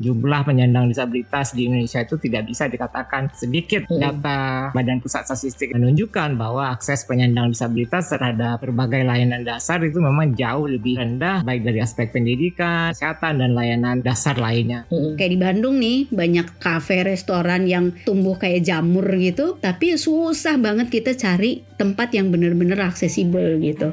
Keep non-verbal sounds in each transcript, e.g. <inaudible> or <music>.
jumlah penyandang disabilitas di Indonesia itu tidak bisa dikatakan sedikit. Hmm. Data Badan Pusat Statistik menunjukkan bahwa akses penyandang disabilitas terhadap berbagai layanan dasar itu memang jauh lebih rendah baik dari aspek pendidikan, kesehatan dan layanan dasar lainnya. Hmm. Kayak di Bandung nih banyak kafe, restoran yang tumbuh kayak jamur gitu, tapi susah banget kita cari tempat yang benar-benar aksesibel gitu.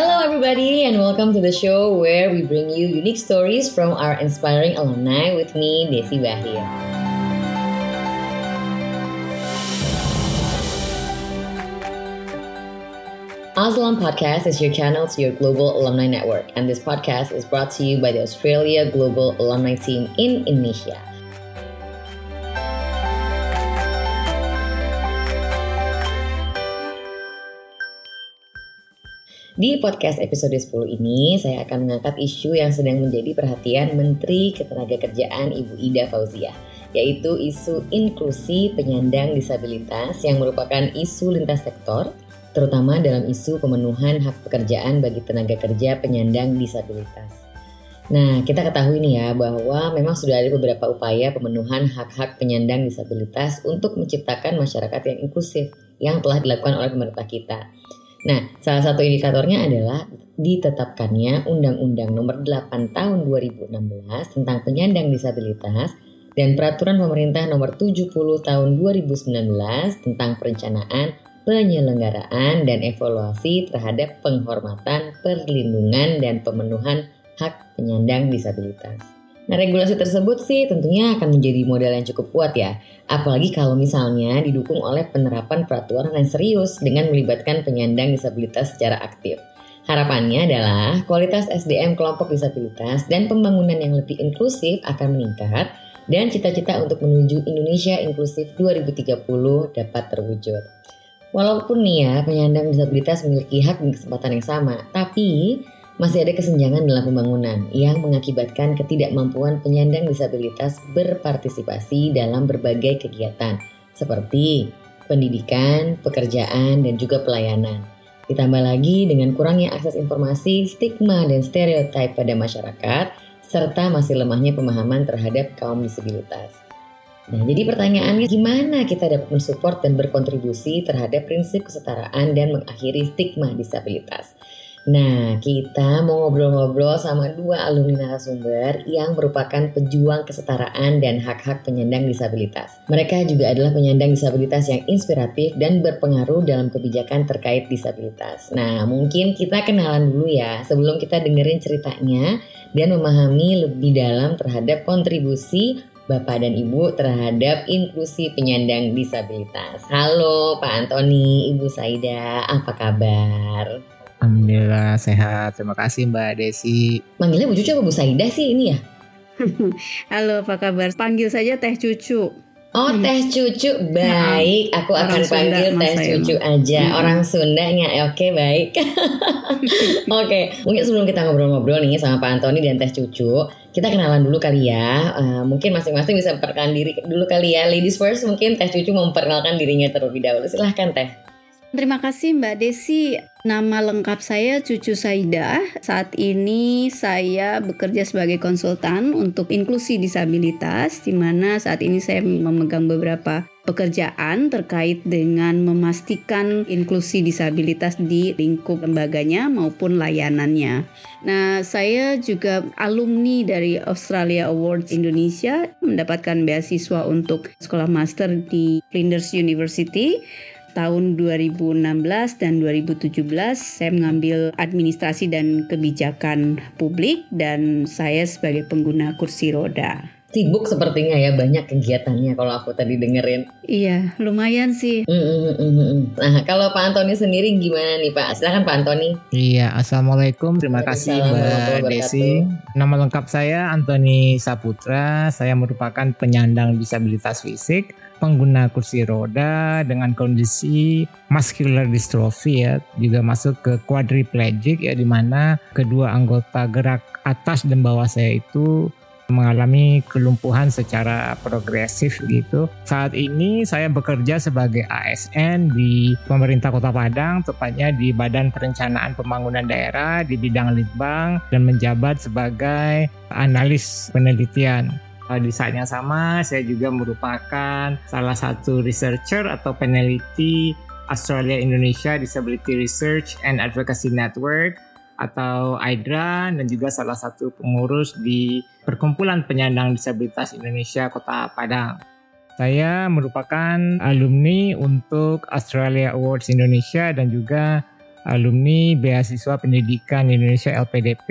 Hello, everybody, and welcome to the show where we bring you unique stories from our inspiring alumni with me, Desi Bahir. Aslam Podcast is your channel to your global alumni network, and this podcast is brought to you by the Australia Global Alumni Team in Indonesia. Di podcast episode 10 ini, saya akan mengangkat isu yang sedang menjadi perhatian Menteri Ketenagakerjaan Ibu Ida Fauzia, yaitu isu inklusi penyandang disabilitas yang merupakan isu lintas sektor, terutama dalam isu pemenuhan hak pekerjaan bagi tenaga kerja penyandang disabilitas. Nah, kita ketahui nih ya bahwa memang sudah ada beberapa upaya pemenuhan hak-hak penyandang disabilitas untuk menciptakan masyarakat yang inklusif yang telah dilakukan oleh pemerintah kita. Nah, salah satu indikatornya adalah ditetapkannya Undang-Undang Nomor 8 Tahun 2016 tentang penyandang disabilitas dan Peraturan Pemerintah Nomor 70 Tahun 2019 tentang perencanaan, penyelenggaraan dan evaluasi terhadap penghormatan, perlindungan dan pemenuhan hak penyandang disabilitas. Nah, regulasi tersebut sih tentunya akan menjadi modal yang cukup kuat ya. Apalagi kalau misalnya didukung oleh penerapan peraturan yang serius dengan melibatkan penyandang disabilitas secara aktif. Harapannya adalah kualitas SDM kelompok disabilitas dan pembangunan yang lebih inklusif akan meningkat dan cita-cita untuk menuju Indonesia inklusif 2030 dapat terwujud. Walaupun nih ya penyandang disabilitas memiliki hak dan kesempatan yang sama, tapi masih ada kesenjangan dalam pembangunan yang mengakibatkan ketidakmampuan penyandang disabilitas berpartisipasi dalam berbagai kegiatan seperti pendidikan, pekerjaan, dan juga pelayanan. Ditambah lagi dengan kurangnya akses informasi, stigma, dan stereotip pada masyarakat, serta masih lemahnya pemahaman terhadap kaum disabilitas. Nah, jadi pertanyaannya gimana kita dapat mensupport dan berkontribusi terhadap prinsip kesetaraan dan mengakhiri stigma disabilitas? Nah, kita mau ngobrol-ngobrol sama dua alumni narasumber yang merupakan pejuang kesetaraan dan hak-hak penyandang disabilitas. Mereka juga adalah penyandang disabilitas yang inspiratif dan berpengaruh dalam kebijakan terkait disabilitas. Nah, mungkin kita kenalan dulu ya sebelum kita dengerin ceritanya dan memahami lebih dalam terhadap kontribusi Bapak dan Ibu terhadap inklusi penyandang disabilitas. Halo Pak Antoni, Ibu Saida, apa kabar? Alhamdulillah sehat. Terima kasih Mbak Desi. Manggilnya Bu Cucu apa Bu Saida sih ini ya? <laughs> Halo, apa kabar? Panggil saja Teh Cucu. Oh, hmm. Teh Cucu. Baik, aku Orang akan Sunda, panggil Teh Cucu aja. Hmm. Orang Sundanya. Oke, okay, baik. <laughs> <laughs> Oke, okay. mungkin sebelum kita ngobrol-ngobrol nih sama Pak Antoni dan Teh Cucu, kita kenalan dulu kali ya. Uh, mungkin masing-masing bisa memperkenalkan diri dulu kali ya. Ladies first, mungkin Teh Cucu memperkenalkan dirinya terlebih dahulu. Silahkan Teh. Terima kasih Mbak Desi. Nama lengkap saya Cucu Saida. Saat ini saya bekerja sebagai konsultan untuk inklusi disabilitas, di mana saat ini saya memegang beberapa pekerjaan terkait dengan memastikan inklusi disabilitas di lingkup lembaganya maupun layanannya. Nah, saya juga alumni dari Australia Awards Indonesia, mendapatkan beasiswa untuk sekolah master di Flinders University tahun 2016 dan 2017 saya mengambil administrasi dan kebijakan publik dan saya sebagai pengguna kursi roda. Sibuk sepertinya ya banyak kegiatannya kalau aku tadi dengerin. Iya, lumayan sih. Mm, mm, mm, nah, kalau Pak Antoni sendiri gimana nih Pak? Silakan Pak Antoni. Iya, assalamualaikum. Terima kasih Mbak Desi. Nama lengkap saya Antoni Saputra. Saya merupakan penyandang disabilitas fisik pengguna kursi roda dengan kondisi muscular dystrophy ya juga masuk ke quadriplegic ya di mana kedua anggota gerak atas dan bawah saya itu mengalami kelumpuhan secara progresif gitu. Saat ini saya bekerja sebagai ASN di pemerintah Kota Padang, tepatnya di Badan Perencanaan Pembangunan Daerah di bidang litbang dan menjabat sebagai analis penelitian. Saat yang sama, saya juga merupakan salah satu researcher atau peneliti Australia Indonesia Disability Research and Advocacy Network atau AIDRA dan juga salah satu pengurus di Perkumpulan Penyandang Disabilitas Indonesia Kota Padang. Saya merupakan alumni untuk Australia Awards Indonesia dan juga alumni beasiswa pendidikan Indonesia LPDP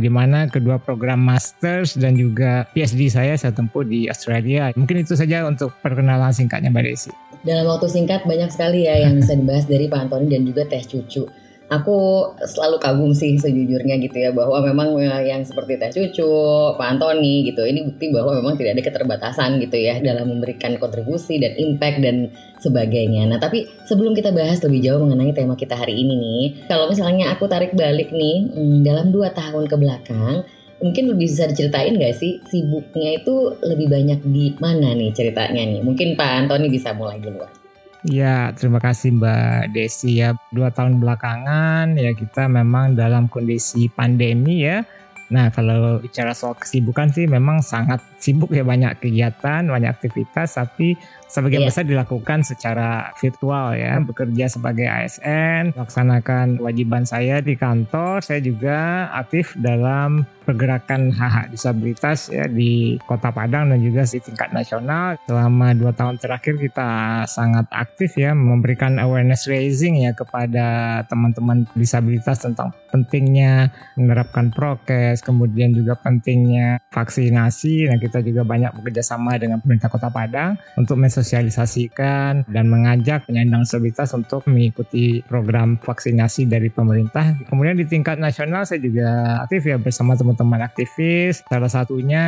di mana kedua program masters dan juga PhD saya saya tempuh di Australia. Mungkin itu saja untuk perkenalan singkatnya Mbak Desi. Dalam waktu singkat banyak sekali ya yang bisa dibahas dari Pak Antoni dan juga Teh Cucu aku selalu kagum sih sejujurnya gitu ya bahwa memang yang seperti Teh Cucu, Pak Antoni gitu ini bukti bahwa memang tidak ada keterbatasan gitu ya dalam memberikan kontribusi dan impact dan sebagainya. Nah tapi sebelum kita bahas lebih jauh mengenai tema kita hari ini nih, kalau misalnya aku tarik balik nih hmm, dalam dua tahun ke belakang, mungkin lebih bisa diceritain gak sih sibuknya itu lebih banyak di mana nih ceritanya nih? Mungkin Pak Antoni bisa mulai duluan. Ya, terima kasih Mbak Desi ya. Dua tahun belakangan ya kita memang dalam kondisi pandemi ya. Nah, kalau bicara soal kesibukan sih memang sangat sibuk ya banyak kegiatan, banyak aktivitas, tapi sebagian yeah. besar dilakukan secara virtual ya. Bekerja sebagai ASN, melaksanakan kewajiban saya di kantor, saya juga aktif dalam pergerakan hak-hak disabilitas ya di Kota Padang dan juga di tingkat nasional. Selama dua tahun terakhir kita sangat aktif ya memberikan awareness raising ya kepada teman-teman disabilitas tentang pentingnya menerapkan prokes, kemudian juga pentingnya vaksinasi. Nah kita juga banyak bekerja sama dengan pemerintah Kota Padang untuk mensosialisasikan dan mengajak penyandang disabilitas untuk mengikuti program vaksinasi dari pemerintah. Kemudian di tingkat nasional saya juga aktif ya bersama teman-teman aktivis. Salah satunya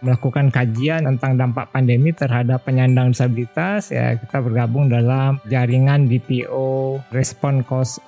melakukan kajian tentang dampak pandemi terhadap penyandang disabilitas. Ya kita bergabung dalam jaringan DPO Respon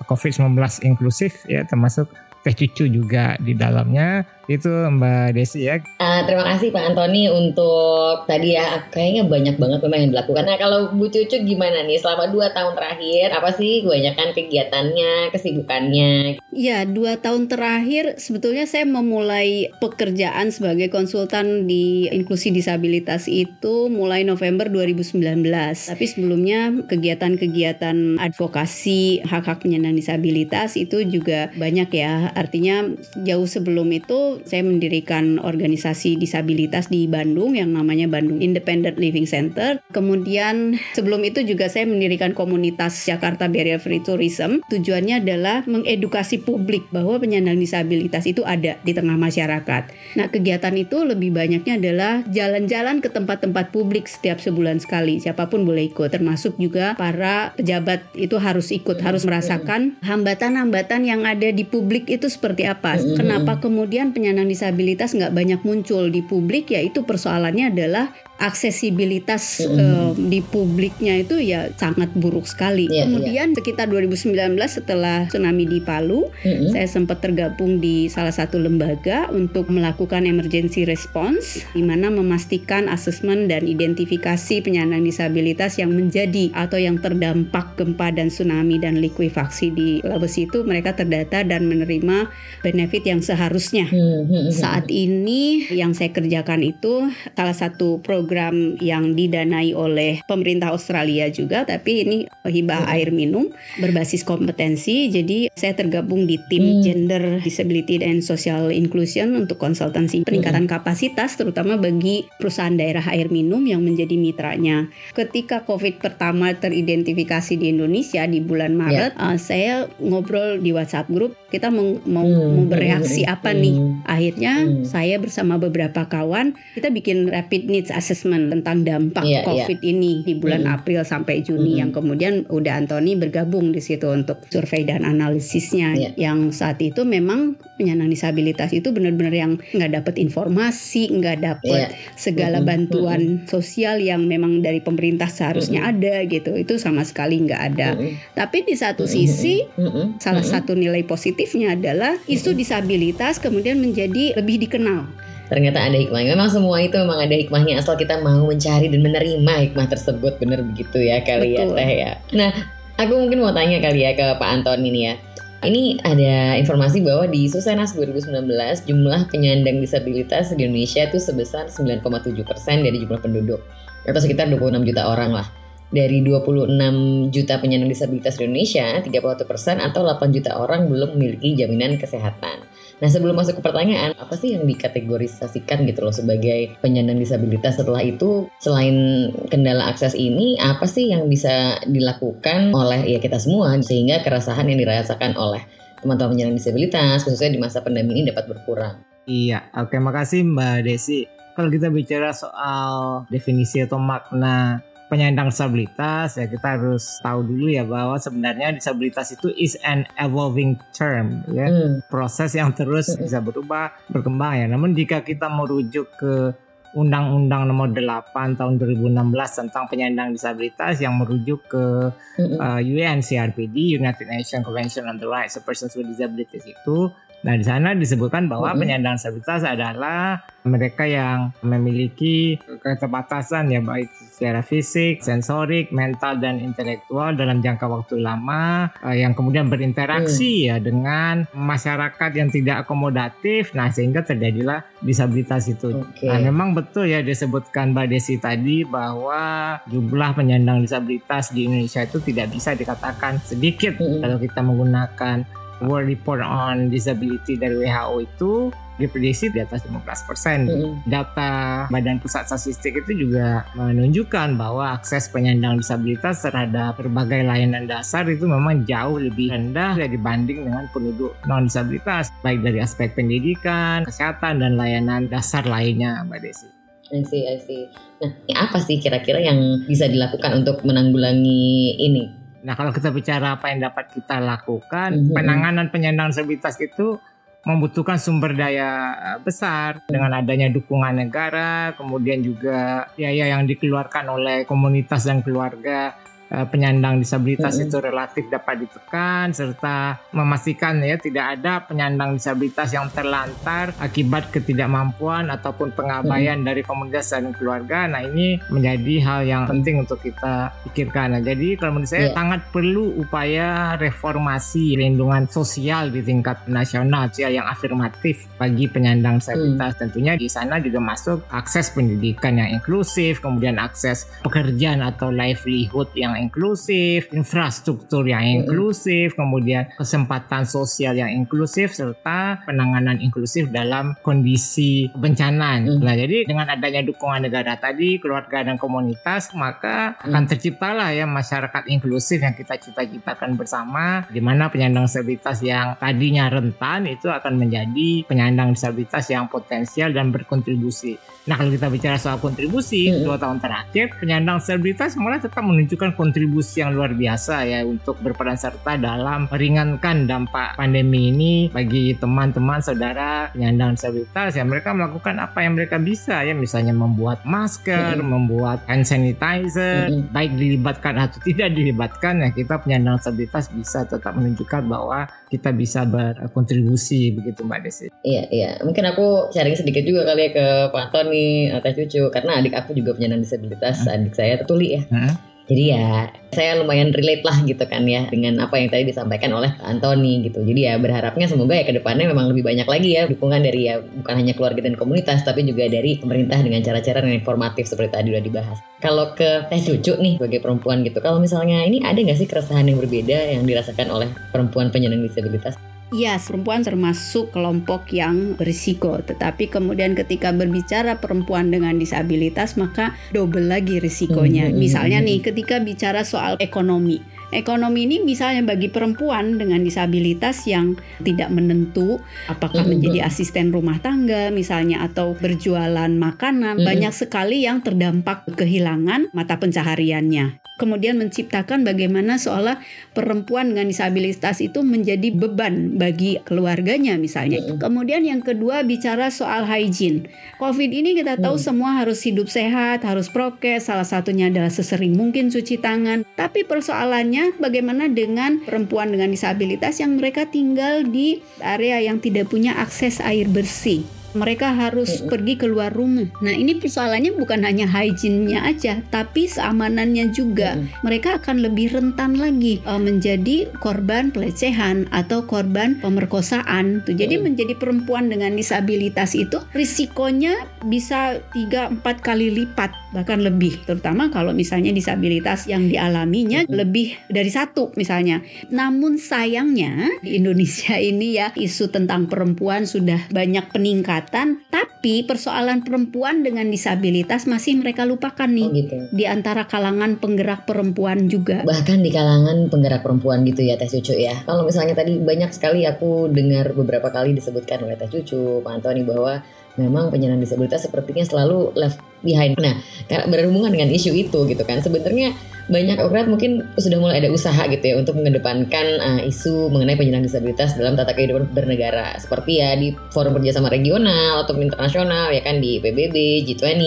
COVID-19 inklusif ya termasuk teh cucu juga di dalamnya itu Mbak Desi ya. Uh, terima kasih Pak Antoni untuk tadi ya kayaknya banyak banget memang yang dilakukan. Nah kalau Bu Cucu gimana nih selama dua tahun terakhir apa sih kebanyakan kegiatannya, kesibukannya? Ya dua tahun terakhir sebetulnya saya memulai pekerjaan sebagai konsultan di inklusi disabilitas itu mulai November 2019. Tapi sebelumnya kegiatan-kegiatan advokasi hak-hak penyandang disabilitas itu juga banyak ya. Artinya jauh sebelum itu saya mendirikan organisasi disabilitas di Bandung yang namanya Bandung Independent Living Center. Kemudian sebelum itu juga saya mendirikan komunitas Jakarta Barrier Free Tourism. Tujuannya adalah mengedukasi publik bahwa penyandang disabilitas itu ada di tengah masyarakat. Nah, kegiatan itu lebih banyaknya adalah jalan-jalan ke tempat-tempat publik setiap sebulan sekali. Siapa pun boleh ikut, termasuk juga para pejabat itu harus ikut, harus merasakan hambatan-hambatan yang ada di publik itu seperti apa. Kenapa kemudian penyandang penyandang disabilitas nggak banyak muncul di publik yaitu persoalannya adalah aksesibilitas mm uh, di publiknya itu ya sangat buruk sekali. Yeah, Kemudian yeah. sekitar 2019 setelah tsunami di Palu, mm -hmm. saya sempat tergabung di salah satu lembaga untuk melakukan emergency response di mana memastikan asesmen dan identifikasi penyandang disabilitas yang menjadi atau yang terdampak gempa dan tsunami dan likuifaksi di Sulawesi itu mereka terdata dan menerima benefit yang seharusnya. Mm -hmm. Saat ini yang saya kerjakan itu salah satu program program yang didanai oleh pemerintah Australia juga, tapi ini hibah hmm. air minum berbasis kompetensi. Jadi saya tergabung di tim hmm. Gender Disability and Social Inclusion untuk konsultansi peningkatan hmm. kapasitas, terutama bagi perusahaan daerah air minum yang menjadi mitranya. Ketika COVID pertama teridentifikasi di Indonesia di bulan Maret, yeah. uh, saya ngobrol di WhatsApp grup kita mau mau, hmm. mau bereaksi hmm. apa nih. Hmm. Akhirnya hmm. saya bersama beberapa kawan kita bikin rapid needs assessment assessment tentang dampak yeah, iya. COVID yeah. ini di bulan mm. April sampai Juni mm. yang kemudian udah Anthony bergabung di situ untuk survei dan analisisnya yeah. yang saat itu memang penyandang disabilitas itu benar-benar yang nggak dapat informasi, nggak dapat yeah. segala mm -hmm. bantuan mm -hmm. sosial yang memang dari pemerintah seharusnya mm -hmm. ada gitu. Itu sama sekali nggak ada. Mm -hmm. Tapi di satu sisi mm -hmm. salah mm -hmm. satu nilai positifnya adalah isu disabilitas kemudian menjadi lebih dikenal ternyata ada hikmahnya. Memang semua itu memang ada hikmahnya asal kita mau mencari dan menerima hikmah tersebut. Bener begitu ya kali ya, Betul. ya Teh ya. Nah, aku mungkin mau tanya kali ya ke Pak Anton ini ya. Ini ada informasi bahwa di Susenas 2019 jumlah penyandang disabilitas di Indonesia itu sebesar 9,7 persen dari jumlah penduduk atau sekitar 26 juta orang lah dari 26 juta penyandang disabilitas di Indonesia, 31 persen atau 8 juta orang belum memiliki jaminan kesehatan. Nah sebelum masuk ke pertanyaan, apa sih yang dikategorisasikan gitu loh sebagai penyandang disabilitas setelah itu selain kendala akses ini, apa sih yang bisa dilakukan oleh ya kita semua sehingga keresahan yang dirasakan oleh teman-teman penyandang disabilitas khususnya di masa pandemi ini dapat berkurang? Iya, oke makasih Mbak Desi. Kalau kita bicara soal definisi atau makna penyandang disabilitas ya kita harus tahu dulu ya bahwa sebenarnya disabilitas itu is an evolving term ya hmm. proses yang terus hmm. bisa berubah berkembang ya namun jika kita merujuk ke Undang-Undang Nomor 8 Tahun 2016 tentang penyandang disabilitas yang merujuk ke mm -hmm. uh, UNCRPD United Nations Convention on the Rights of Persons with Disabilities itu Nah, di sana disebutkan bahwa mm-hmm. penyandang disabilitas adalah mereka yang memiliki keterbatasan ya baik secara fisik, sensorik, mental dan intelektual dalam jangka waktu lama eh, yang kemudian berinteraksi mm. ya dengan masyarakat yang tidak akomodatif. Nah, sehingga terjadilah disabilitas itu. Okay. Nah, memang betul ya disebutkan Mbak Desi tadi bahwa jumlah penyandang disabilitas di Indonesia itu tidak bisa dikatakan sedikit mm-hmm. kalau kita menggunakan World Report on Disability dari WHO itu diprediksi di atas 15 persen. Mm. Data Badan Pusat Statistik itu juga menunjukkan bahwa akses penyandang disabilitas terhadap berbagai layanan dasar itu memang jauh lebih rendah dibanding dengan penduduk non disabilitas, baik dari aspek pendidikan, kesehatan dan layanan dasar lainnya, Mbak Desi. I see, I see. Nah, apa sih kira-kira yang bisa dilakukan untuk menanggulangi ini Nah kalau kita bicara apa yang dapat kita lakukan, mm -hmm. penanganan penyandang disabilitas itu membutuhkan sumber daya eh, besar dengan adanya dukungan negara, kemudian juga biaya yang dikeluarkan oleh komunitas dan keluarga penyandang disabilitas mm -hmm. itu relatif dapat ditekan serta memastikan ya tidak ada penyandang disabilitas yang terlantar akibat ketidakmampuan ataupun pengabaian mm -hmm. dari komunitas dan keluarga. Nah ini menjadi hal yang penting untuk kita pikirkan. Nah, jadi kalau menurut saya yeah. sangat perlu upaya reformasi perlindungan sosial di tingkat nasional yang afirmatif bagi penyandang disabilitas. Mm. Tentunya di sana juga masuk akses pendidikan yang inklusif, kemudian akses pekerjaan atau livelihood yang inklusif, infrastruktur yang inklusif, kemudian kesempatan sosial yang inklusif serta penanganan inklusif dalam kondisi bencana. Mm. Nah, jadi dengan adanya dukungan negara tadi, keluarga dan komunitas, maka akan terciptalah ya masyarakat inklusif yang kita cita-citakan bersama di mana penyandang disabilitas yang tadinya rentan itu akan menjadi penyandang disabilitas yang potensial dan berkontribusi. Nah, kalau kita bicara soal kontribusi, dua tahun terakhir penyandang disabilitas malah tetap menunjukkan kontribusi yang luar biasa ya untuk berperan serta dalam meringankan dampak pandemi ini bagi teman-teman saudara penyandang disabilitas ya mereka melakukan apa yang mereka bisa ya misalnya membuat masker, hmm. membuat hand sanitizer, hmm. baik dilibatkan atau tidak dilibatkan ya kita penyandang disabilitas bisa tetap menunjukkan bahwa kita bisa berkontribusi begitu Mbak Desi. Iya iya mungkin aku sharing sedikit juga kali ya ke Pak Tony atau Cucu karena adik aku juga penyandang disabilitas hmm. adik saya Tuli ya. Hmm jadi ya saya lumayan relate lah gitu kan ya dengan apa yang tadi disampaikan oleh Anthony gitu. Jadi ya berharapnya semoga ya ke depannya memang lebih banyak lagi ya dukungan dari ya bukan hanya keluarga dan komunitas tapi juga dari pemerintah dengan cara-cara yang informatif seperti tadi udah dibahas. Kalau ke teh cucu nih sebagai perempuan gitu, kalau misalnya ini ada nggak sih keresahan yang berbeda yang dirasakan oleh perempuan penyandang disabilitas? Ya, perempuan termasuk kelompok yang berisiko. Tetapi kemudian ketika berbicara perempuan dengan disabilitas, maka double lagi risikonya. Hmm, Misalnya nih, ketika bicara soal ekonomi. Ekonomi ini misalnya bagi perempuan dengan disabilitas yang tidak menentu apakah menjadi asisten rumah tangga misalnya atau berjualan makanan, banyak sekali yang terdampak kehilangan mata pencahariannya kemudian menciptakan bagaimana seolah perempuan dengan disabilitas itu menjadi beban bagi keluarganya misalnya. Mm. Kemudian yang kedua bicara soal hygiene. Covid ini kita tahu mm. semua harus hidup sehat, harus prokes, salah satunya adalah sesering mungkin cuci tangan. Tapi persoalannya bagaimana dengan perempuan dengan disabilitas yang mereka tinggal di area yang tidak punya akses air bersih. Mereka harus pergi keluar rumah. Nah, ini persoalannya bukan hanya hygiene-nya aja, tapi keamanannya juga. Mereka akan lebih rentan lagi uh, menjadi korban pelecehan atau korban pemerkosaan. Tuh. Jadi menjadi perempuan dengan disabilitas itu risikonya bisa 3 4 kali lipat bahkan lebih terutama kalau misalnya disabilitas yang dialaminya lebih dari satu misalnya. Namun sayangnya di Indonesia ini ya isu tentang perempuan sudah banyak peningkatan tapi persoalan perempuan dengan disabilitas masih mereka lupakan nih Oh gitu. di antara kalangan penggerak perempuan juga. Bahkan di kalangan penggerak perempuan gitu ya Teh Cucu ya. Kalau misalnya tadi banyak sekali aku dengar beberapa kali disebutkan oleh Teh Cucu, Pak Antoni bahwa memang penyandang disabilitas sepertinya selalu left behind. Nah, karena berhubungan dengan isu itu gitu kan. Sebenarnya banyak orang mungkin sudah mulai ada usaha gitu ya untuk mengedepankan uh, isu mengenai penyandang disabilitas dalam tata kehidupan bernegara. Seperti ya di forum kerjasama regional atau internasional ya kan di PBB, G20,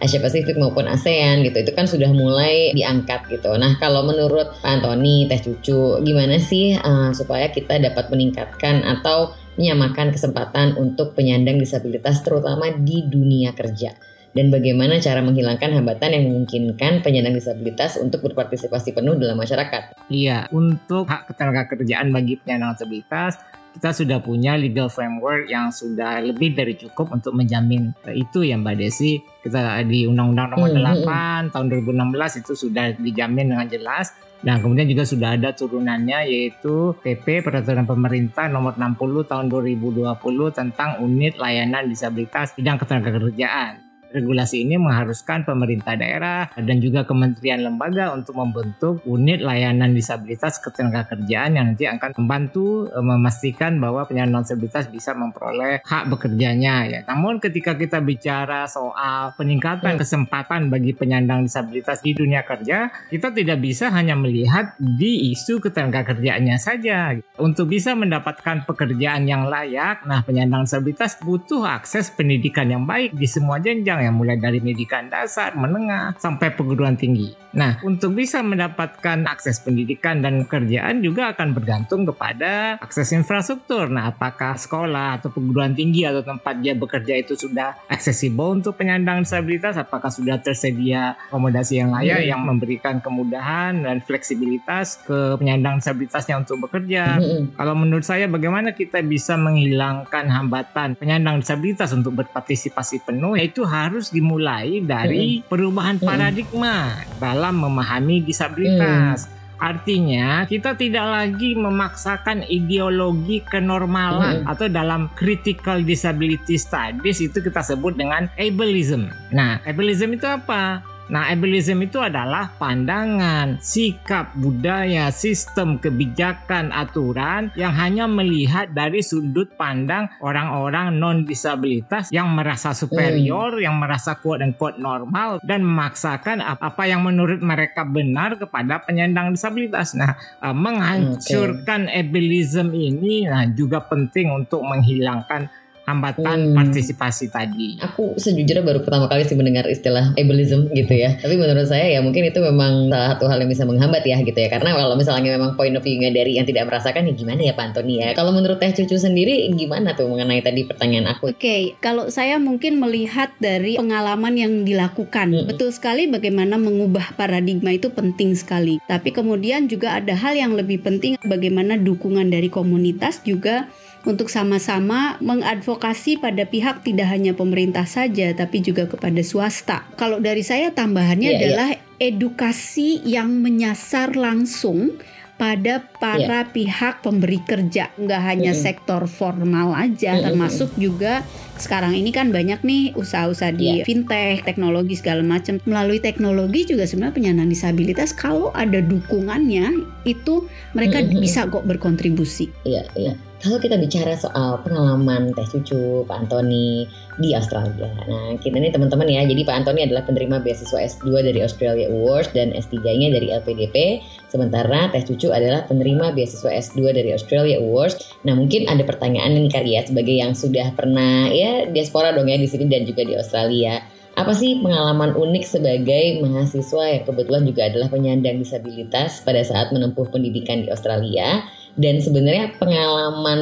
Asia Pasifik maupun ASEAN gitu. Itu kan sudah mulai diangkat gitu. Nah, kalau menurut Pak Antoni, Teh Cucu, gimana sih uh, supaya kita dapat meningkatkan atau menyamakan kesempatan untuk penyandang disabilitas terutama di dunia kerja dan bagaimana cara menghilangkan hambatan yang memungkinkan penyandang disabilitas untuk berpartisipasi penuh dalam masyarakat. Iya, untuk hak ketenaga kerjaan bagi penyandang disabilitas kita sudah punya legal framework yang sudah lebih dari cukup untuk menjamin itu ya Mbak Desi. Kita di Undang-Undang Nomor Hmm, 8 tahun 2016 itu sudah dijamin dengan jelas. Dan kemudian juga sudah ada turunannya yaitu PP Peraturan Pemerintah Nomor 60 tahun 2020 tentang Unit Layanan Disabilitas Bidang Ketenagakerjaan. Regulasi ini mengharuskan pemerintah daerah dan juga kementerian lembaga untuk membentuk unit layanan disabilitas ketenagakerjaan yang nanti akan membantu e, memastikan bahwa penyandang disabilitas bisa memperoleh hak bekerjanya ya. Namun ketika kita bicara soal peningkatan kesempatan bagi penyandang disabilitas di dunia kerja, kita tidak bisa hanya melihat di isu ketenagakerjaannya saja. Untuk bisa mendapatkan pekerjaan yang layak, nah penyandang disabilitas butuh akses pendidikan yang baik di semua jenjang yang mulai dari pendidikan dasar, menengah, sampai perguruan tinggi. Nah, untuk bisa mendapatkan akses pendidikan dan pekerjaan juga akan bergantung kepada akses infrastruktur. Nah, apakah sekolah atau perguruan tinggi atau tempat dia bekerja itu sudah aksesibel untuk penyandang disabilitas? Apakah sudah tersedia akomodasi yang layak Hmm. yang memberikan kemudahan dan fleksibilitas ke penyandang disabilitasnya untuk bekerja? Kalau menurut saya bagaimana kita bisa menghilangkan hambatan penyandang disabilitas untuk berpartisipasi penuh yaitu harus dimulai dari perubahan Mm-mm. paradigma dalam memahami disabilitas. Artinya kita tidak lagi memaksakan ideologi kenormalan atau dalam critical disability studies itu kita sebut dengan ableism. Nah, ableism itu apa? Nah, ableism itu adalah pandangan, sikap, budaya, sistem, kebijakan, aturan yang hanya melihat dari sudut pandang orang-orang non-disabilitas yang merasa superior, yang merasa quote dan quote normal dan memaksakan ap- apa yang menurut mereka benar kepada penyandang disabilitas. Nah, eh, menghancurkan ableism ini nah juga penting untuk menghilangkan hambatan Hmm. partisipasi tadi. Aku sejujurnya baru pertama kali sih mendengar istilah ableism gitu ya. Tapi menurut saya ya mungkin itu memang salah satu hal yang bisa menghambat ya gitu ya. Karena kalau misalnya memang point of view-nya dari yang tidak merasakan ya gimana ya Pak Antoni ya. Kalau menurut Teh Cucu sendiri gimana tuh mengenai tadi pertanyaan aku? Oke, kalau saya mungkin melihat dari pengalaman yang dilakukan, Mm-mm. betul sekali bagaimana mengubah paradigma itu penting sekali. Tapi kemudian juga ada hal yang lebih penting, bagaimana dukungan dari komunitas juga untuk sama-sama mengadvokasi pada pihak tidak hanya pemerintah saja, tapi juga kepada swasta. Kalau dari saya tambahannya Iya, iya. adalah edukasi yang menyasar langsung pada para pihak pemberi kerja, nggak hanya Mm-mm. sektor formal aja, Mm-mm. termasuk juga sekarang ini kan banyak nih usaha-usaha di Iya. fintech, teknologi segala macam. Melalui teknologi juga sebenarnya penyandang disabilitas kalau ada dukungannya itu mereka Mm-mm. bisa kok berkontribusi. Iya, iya. Kalau kita bicara soal pengalaman Teh Cucu, Pak Antoni di Australia. Nah, kita nih teman-teman ya. Jadi Pak Antoni adalah penerima beasiswa S2 dari Australia Awards dan S3-nya dari LPDP. Sementara Teh Cucu adalah penerima beasiswa S2 dari Australia Awards. Nah, mungkin ada pertanyaan nih kali ya sebagai yang sudah pernah ya diaspora dong ya di sini dan juga di Australia. Apa sih pengalaman unik sebagai mahasiswa yang kebetulan juga adalah penyandang disabilitas pada saat menempuh pendidikan di Australia? Dan sebenarnya pengalaman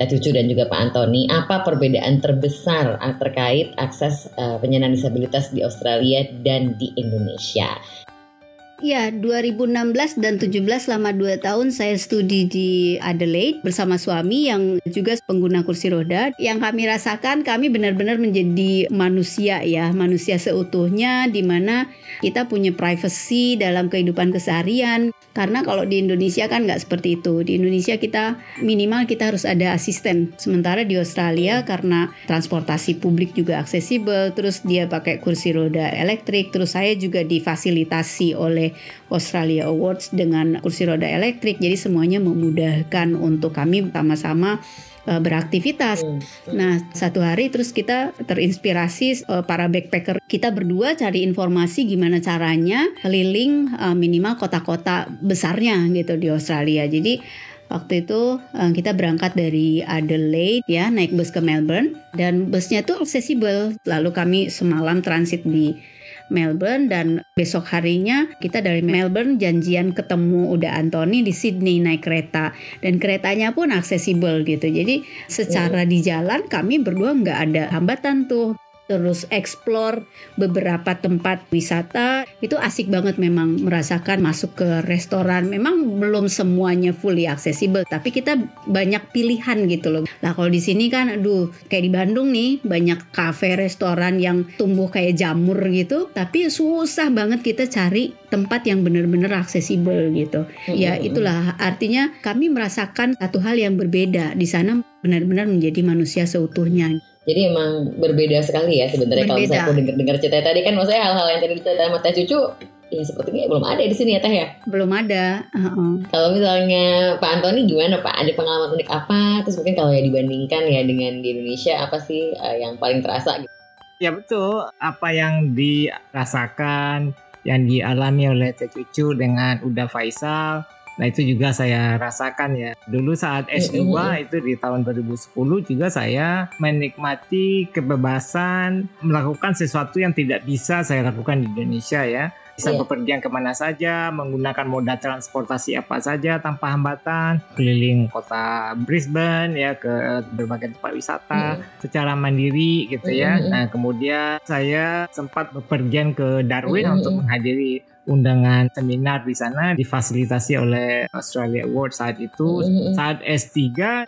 Teh Cucu dan juga Pak Antoni, apa perbedaan terbesar uh, terkait akses uh, penyandang disabilitas di Australia dan di Indonesia? Ya, 2016 dan 17 selama 2 tahun saya studi di Adelaide bersama suami yang juga pengguna kursi roda. Yang kami rasakan kami benar-benar menjadi manusia ya, manusia seutuhnya di mana kita punya privacy dalam kehidupan keseharian. Karena kalau di Indonesia kan nggak seperti itu. Di Indonesia kita minimal kita harus ada asisten. Sementara di Australia karena transportasi publik juga aksesibel, terus dia pakai kursi roda elektrik, terus saya juga difasilitasi oleh Australia Awards dengan kursi roda elektrik. Jadi semuanya memudahkan untuk kami sama-sama uh, beraktivitas. Nah, satu hari terus kita terinspirasi uh, para backpacker kita berdua cari informasi gimana caranya keliling uh, minimal kota-kota besarnya gitu di Australia. Jadi Waktu itu kita berangkat dari Adelaide ya naik bus ke Melbourne dan busnya tuh aksesibel. Lalu kami semalam transit di Melbourne dan besok harinya kita dari Melbourne janjian ketemu udah Anthony di Sydney naik kereta. Dan keretanya pun aksesibel gitu. Jadi secara di jalan kami berdua nggak ada hambatan tuh terus explore beberapa tempat wisata. Itu asik banget memang merasakan masuk ke restoran. Memang belum semuanya fully accessible tapi kita banyak pilihan gitu loh. Lah kalau di sini kan aduh kayak di Bandung nih banyak cafe restoran yang tumbuh kayak jamur gitu tapi susah banget kita cari tempat yang benar-benar aksesibel gitu. Ya itulah. Artinya kami merasakan satu hal yang berbeda. Di sana benar-benar menjadi manusia seutuhnya jadi emang berbeda sekali ya sebenarnya kalau misalnya aku dengar-dengar cerita tadi kan maksudnya hal-hal yang tadi diceritain sama Teh Cucu ya sepertinya belum ada di sini ya Teh ya. Belum ada. Uh-uh. Kalau misalnya Pak Antoni gimana Pak? Ada pengalaman unik apa? Terus mungkin kalau ya dibandingkan ya dengan di Indonesia apa sih uh, yang paling terasa gitu? Ya betul, apa yang dirasakan, yang dialami oleh Teh Cucu dengan Uda Faisal Nah itu juga saya rasakan ya. Dulu saat S2 itu di tahun 2010 juga saya menikmati kebebasan melakukan sesuatu yang tidak bisa saya lakukan di Indonesia ya. Bisa yeah. bepergian ke mana saja, menggunakan moda transportasi apa saja tanpa hambatan, keliling kota Brisbane ya ke berbagai tempat wisata mm. secara mandiri gitu ya. Mm. Nah kemudian saya sempat bepergian ke Darwin mm. untuk menghadiri undangan seminar di sana difasilitasi oleh Australia Award saat itu. Mm-hmm. Saat S3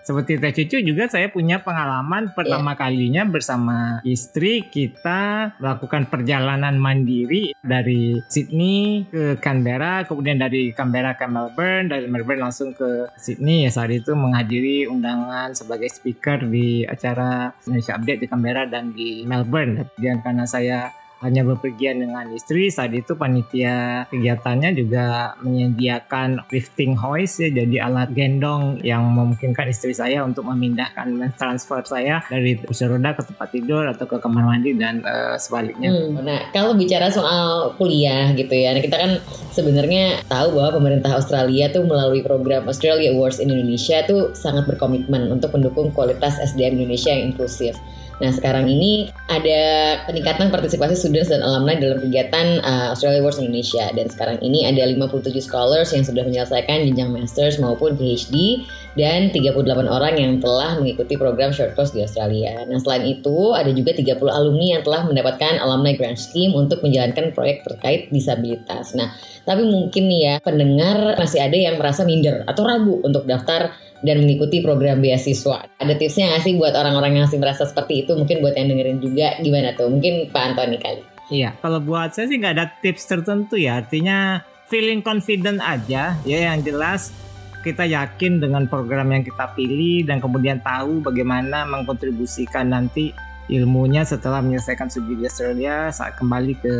seperti Teh Cucu juga saya punya pengalaman pertama yeah. kalinya bersama istri kita melakukan perjalanan mandiri dari Sydney ke Canberra, kemudian dari Canberra ke Melbourne, dari Melbourne langsung ke Sydney ya saat itu menghadiri undangan sebagai speaker di acara Indonesia Update di Canberra dan di Melbourne. Dan karena saya hanya bepergian dengan istri saat itu panitia kegiatannya juga menyediakan lifting hoist ya jadi alat gendong yang memungkinkan istri saya untuk memindahkan transfer saya dari kursi roda ke tempat tidur atau ke kamar mandi dan uh, sebaliknya. Hmm, nah kalau bicara soal kuliah gitu ya, nah, kita kan sebenarnya tahu bahwa pemerintah Australia tuh melalui program Australia Awards Indonesia tuh sangat berkomitmen untuk mendukung kualitas SDM Indonesia yang inklusif. Nah sekarang ini ada peningkatan partisipasi students dan alumni dalam kegiatan uh, Australia Awards Indonesia dan sekarang ini ada 57 scholars yang sudah menyelesaikan jenjang masters maupun PhD dan 38 orang yang telah mengikuti program short course di Australia. Nah selain itu ada juga 30 alumni yang telah mendapatkan alumni grant scheme untuk menjalankan proyek terkait disabilitas. Nah tapi mungkin nih ya pendengar masih ada yang merasa minder atau ragu untuk daftar dan mengikuti program beasiswa. Ada tipsnya nggak sih buat orang-orang yang masih merasa seperti itu? Mungkin buat yang dengerin juga gimana tuh? Mungkin Pak Antoni kali. Iya, kalau buat saya sih nggak ada tips tertentu ya. Artinya feeling confident aja ya yang jelas kita yakin dengan program yang kita pilih dan kemudian tahu bagaimana mengkontribusikan nanti ilmunya setelah menyelesaikan studi di Australia saat kembali ke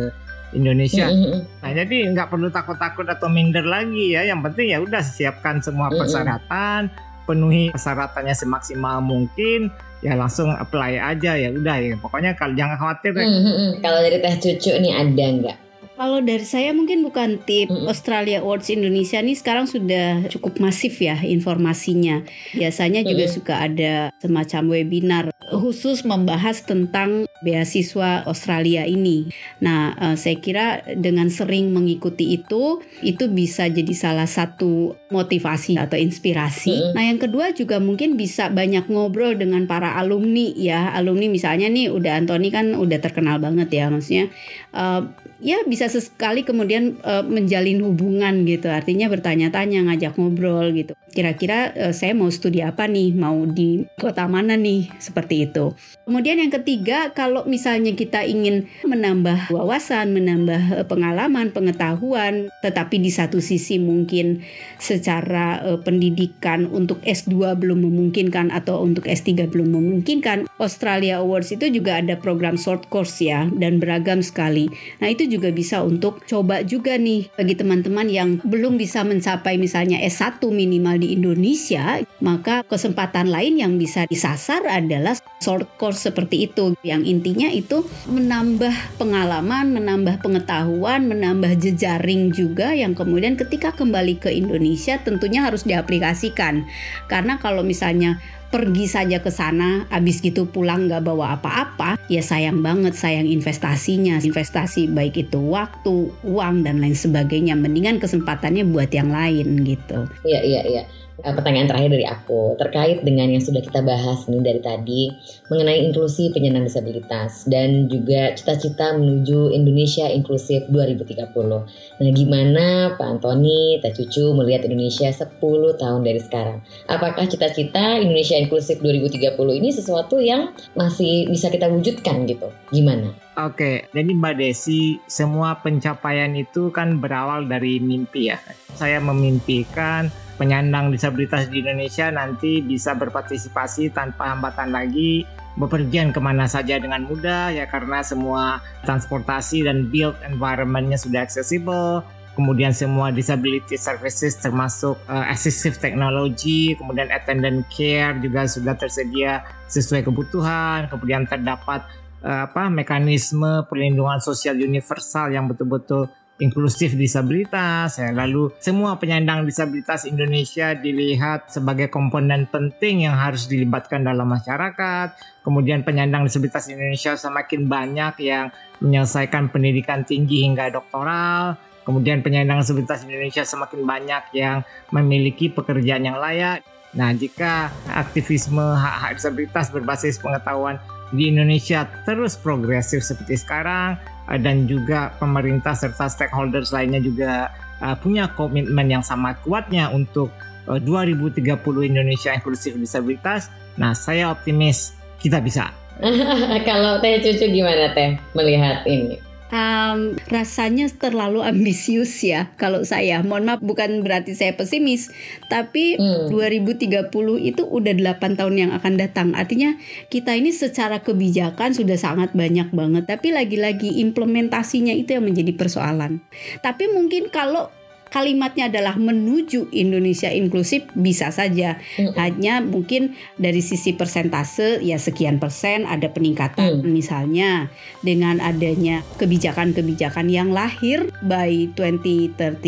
Indonesia. Mm -hmm. Nah jadi nggak perlu takut-takut atau minder lagi ya. Yang penting ya udah siapkan semua persyaratan, penuhi persyaratannya semaksimal mungkin ya langsung apply aja ya udah ya pokoknya kalau jangan khawatir mm -hmm. kalau dari teh cucu nih ada nggak Kalau dari saya mungkin bukan tip Mm-mm. Australia Awards Indonesia nih sekarang sudah cukup masif ya informasinya. Biasanya juga Mm-mm. suka ada semacam webinar khusus membahas tentang beasiswa Australia ini. Nah, eh, saya kira dengan sering mengikuti itu, itu bisa jadi salah satu motivasi atau inspirasi. Mm-mm. Nah, yang kedua juga mungkin bisa banyak ngobrol dengan para alumni ya. Alumni misalnya nih, udah Anthony kan udah terkenal banget ya, maksudnya. eh, ya bisa sesekali kemudian eh, menjalin hubungan gitu. Artinya bertanya-tanya, ngajak ngobrol gitu. Kira-kira eh, saya mau studi apa nih? Mau di kota mana nih? Seperti itu. Kemudian yang ketiga, kalau misalnya kita ingin menambah wawasan, menambah eh, pengalaman, pengetahuan, tetapi di satu sisi mungkin secara eh, pendidikan untuk S2 belum memungkinkan atau untuk S3 belum memungkinkan, Australia Awards itu juga ada program short course ya dan beragam sekali. Nah, itu juga bisa untuk coba juga nih bagi teman-teman yang belum bisa mencapai misalnya S1 minimal di Indonesia, maka kesempatan lain yang bisa disasar adalah short course seperti itu. Yang intinya itu menambah pengalaman, menambah pengetahuan, menambah jejaring juga yang kemudian ketika kembali ke Indonesia tentunya harus diaplikasikan. Karena kalau misalnya pergi saja ke sana, habis gitu pulang nggak bawa apa-apa, ya sayang banget sayang investasinya, investasi baik itu waktu, uang dan lain sebagainya. Mendingan kesempatannya buat yang lain gitu. Iya, iya, iya. Eh, Pertanyaan terakhir dari aku terkait dengan yang sudah kita bahas nih dari tadi mengenai inklusi penyandang disabilitas dan juga cita-cita menuju Indonesia inklusif 2030. Nah, gimana Pak Antoni, Teh Cucu melihat Indonesia 10 tahun dari sekarang? Apakah cita-cita Indonesia inklusif 2030 ini sesuatu yang masih bisa kita wujudkan gitu? Gimana? Oke, jadi Mbak Desi, semua pencapaian itu kan berawal dari mimpi ya. Saya memimpikan penyandang disabilitas di Indonesia nanti bisa berpartisipasi tanpa hambatan lagi, bepergian ke mana saja dengan mudah ya karena semua transportasi dan build environmentnya sudah accessible. Kemudian semua disability services termasuk uh, assistive technology, kemudian attendant care juga sudah tersedia sesuai kebutuhan. Kemudian terdapat uh, apa mekanisme perlindungan sosial universal yang betul-betul inklusif disabilitas ya. lalu semua penyandang disabilitas Indonesia dilihat sebagai komponen penting yang harus dilibatkan dalam masyarakat. Kemudian penyandang disabilitas Indonesia semakin banyak yang menyelesaikan pendidikan tinggi hingga doktoral. Kemudian penyandang disabilitas Indonesia semakin banyak yang memiliki pekerjaan yang layak. Nah jika aktivisme hak-hak disabilitas berbasis pengetahuan di Indonesia terus progresif seperti sekarang dan juga pemerintah serta stakeholders lainnya juga uh, punya komitmen yang sangat kuatnya untuk uh, 2030 Indonesia inklusif disabilitas. Nah, saya optimis kita bisa. <laughs> Kalau Teh Cucu gimana Teh melihat ini? Um, rasanya terlalu ambisius ya kalau saya. Mohon maaf bukan berarti saya pesimis, tapi Hmm. 2030 itu udah 8 tahun yang akan datang. Artinya kita ini secara kebijakan sudah sangat banyak banget, tapi lagi-lagi implementasinya itu yang menjadi persoalan. Tapi mungkin kalau kalimatnya adalah menuju Indonesia inklusif bisa saja. Mm. Hanya mungkin dari sisi persentase ya sekian persen ada peningkatan misalnya dengan adanya kebijakan-kebijakan yang lahir by 2030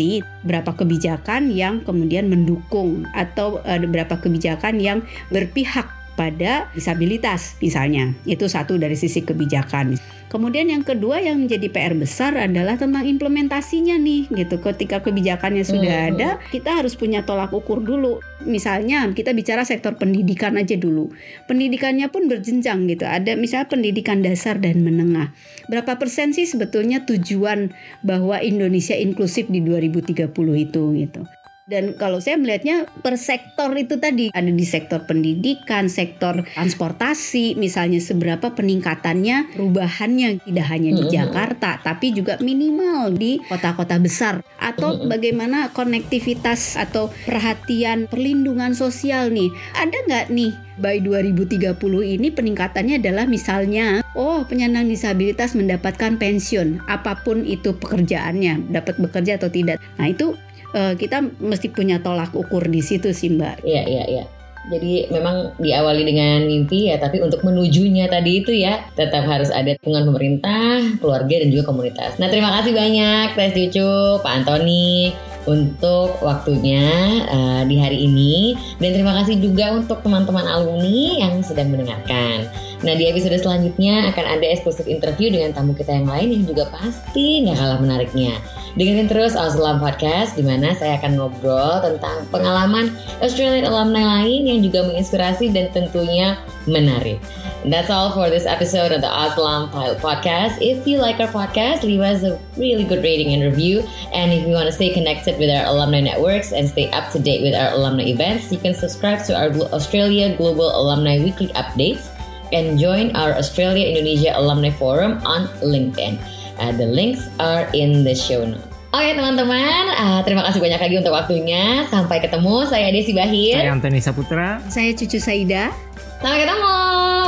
berapa kebijakan yang kemudian mendukung atau ada berapa kebijakan yang berpihak pada disabilitas misalnya. Itu satu dari sisi kebijakan. Kemudian yang kedua yang menjadi PR besar adalah tentang implementasinya nih gitu. Ketika kebijakannya sudah Hmm. ada kita harus punya tolak ukur dulu. Misalnya kita bicara sektor pendidikan aja dulu. Pendidikannya pun berjenjang gitu. Ada misalnya pendidikan dasar dan menengah. Berapa persen sih sebetulnya tujuan bahwa Indonesia inklusif di 2030 itu gitu dan kalau saya melihatnya per sektor itu tadi ada di sektor pendidikan, sektor transportasi, misalnya seberapa peningkatannya, perubahannya tidak hanya di. Jakarta, tapi juga minimal di kota-kota besar atau bagaimana konektivitas atau perhatian perlindungan sosial nih. Ada nggak nih by 2030 ini peningkatannya adalah misalnya oh penyandang disabilitas mendapatkan pensiun apa pun itu pekerjaannya dapat bekerja atau tidak. Nah itu eh, kita mesti punya tolak ukur di situ sih Mbak. Iya, iya, iya. Jadi memang diawali dengan mimpi ya, tapi untuk menujunya tadi itu ya tetap harus ada dukungan pemerintah, keluarga dan juga komunitas. Nah terima kasih banyak Tes Cucu, Pak Antoni untuk waktunya uh, di hari ini dan terima kasih juga untuk teman-teman alumni yang sedang mendengarkan. Nah di episode selanjutnya akan ada eksklusif interview dengan tamu kita yang lain yang juga pasti nggak kalah menariknya. Dengerin terus Auslam Podcast di mana saya akan ngobrol tentang pengalaman Australian alumni lain yang juga menginspirasi dan tentunya menarik. And that's all for this episode of the Aslam Pilot Podcast. If you like our podcast, leave us a really good rating and review. And if you want to stay connected with our alumni networks and stay up to date with our alumni events, you can subscribe to our Australia Global Alumni Weekly Updates and join our Australia Indonesia Alumni Forum on LinkedIn. Uh, the links are in the show notes. Oke teman-teman, uh, terima kasih banyak lagi untuk waktunya. Sampai ketemu, saya Desi Bahir. Saya Antoni Saputra. Saya Cucu Saida. Sampai ketemu,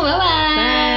bye-bye. Bye.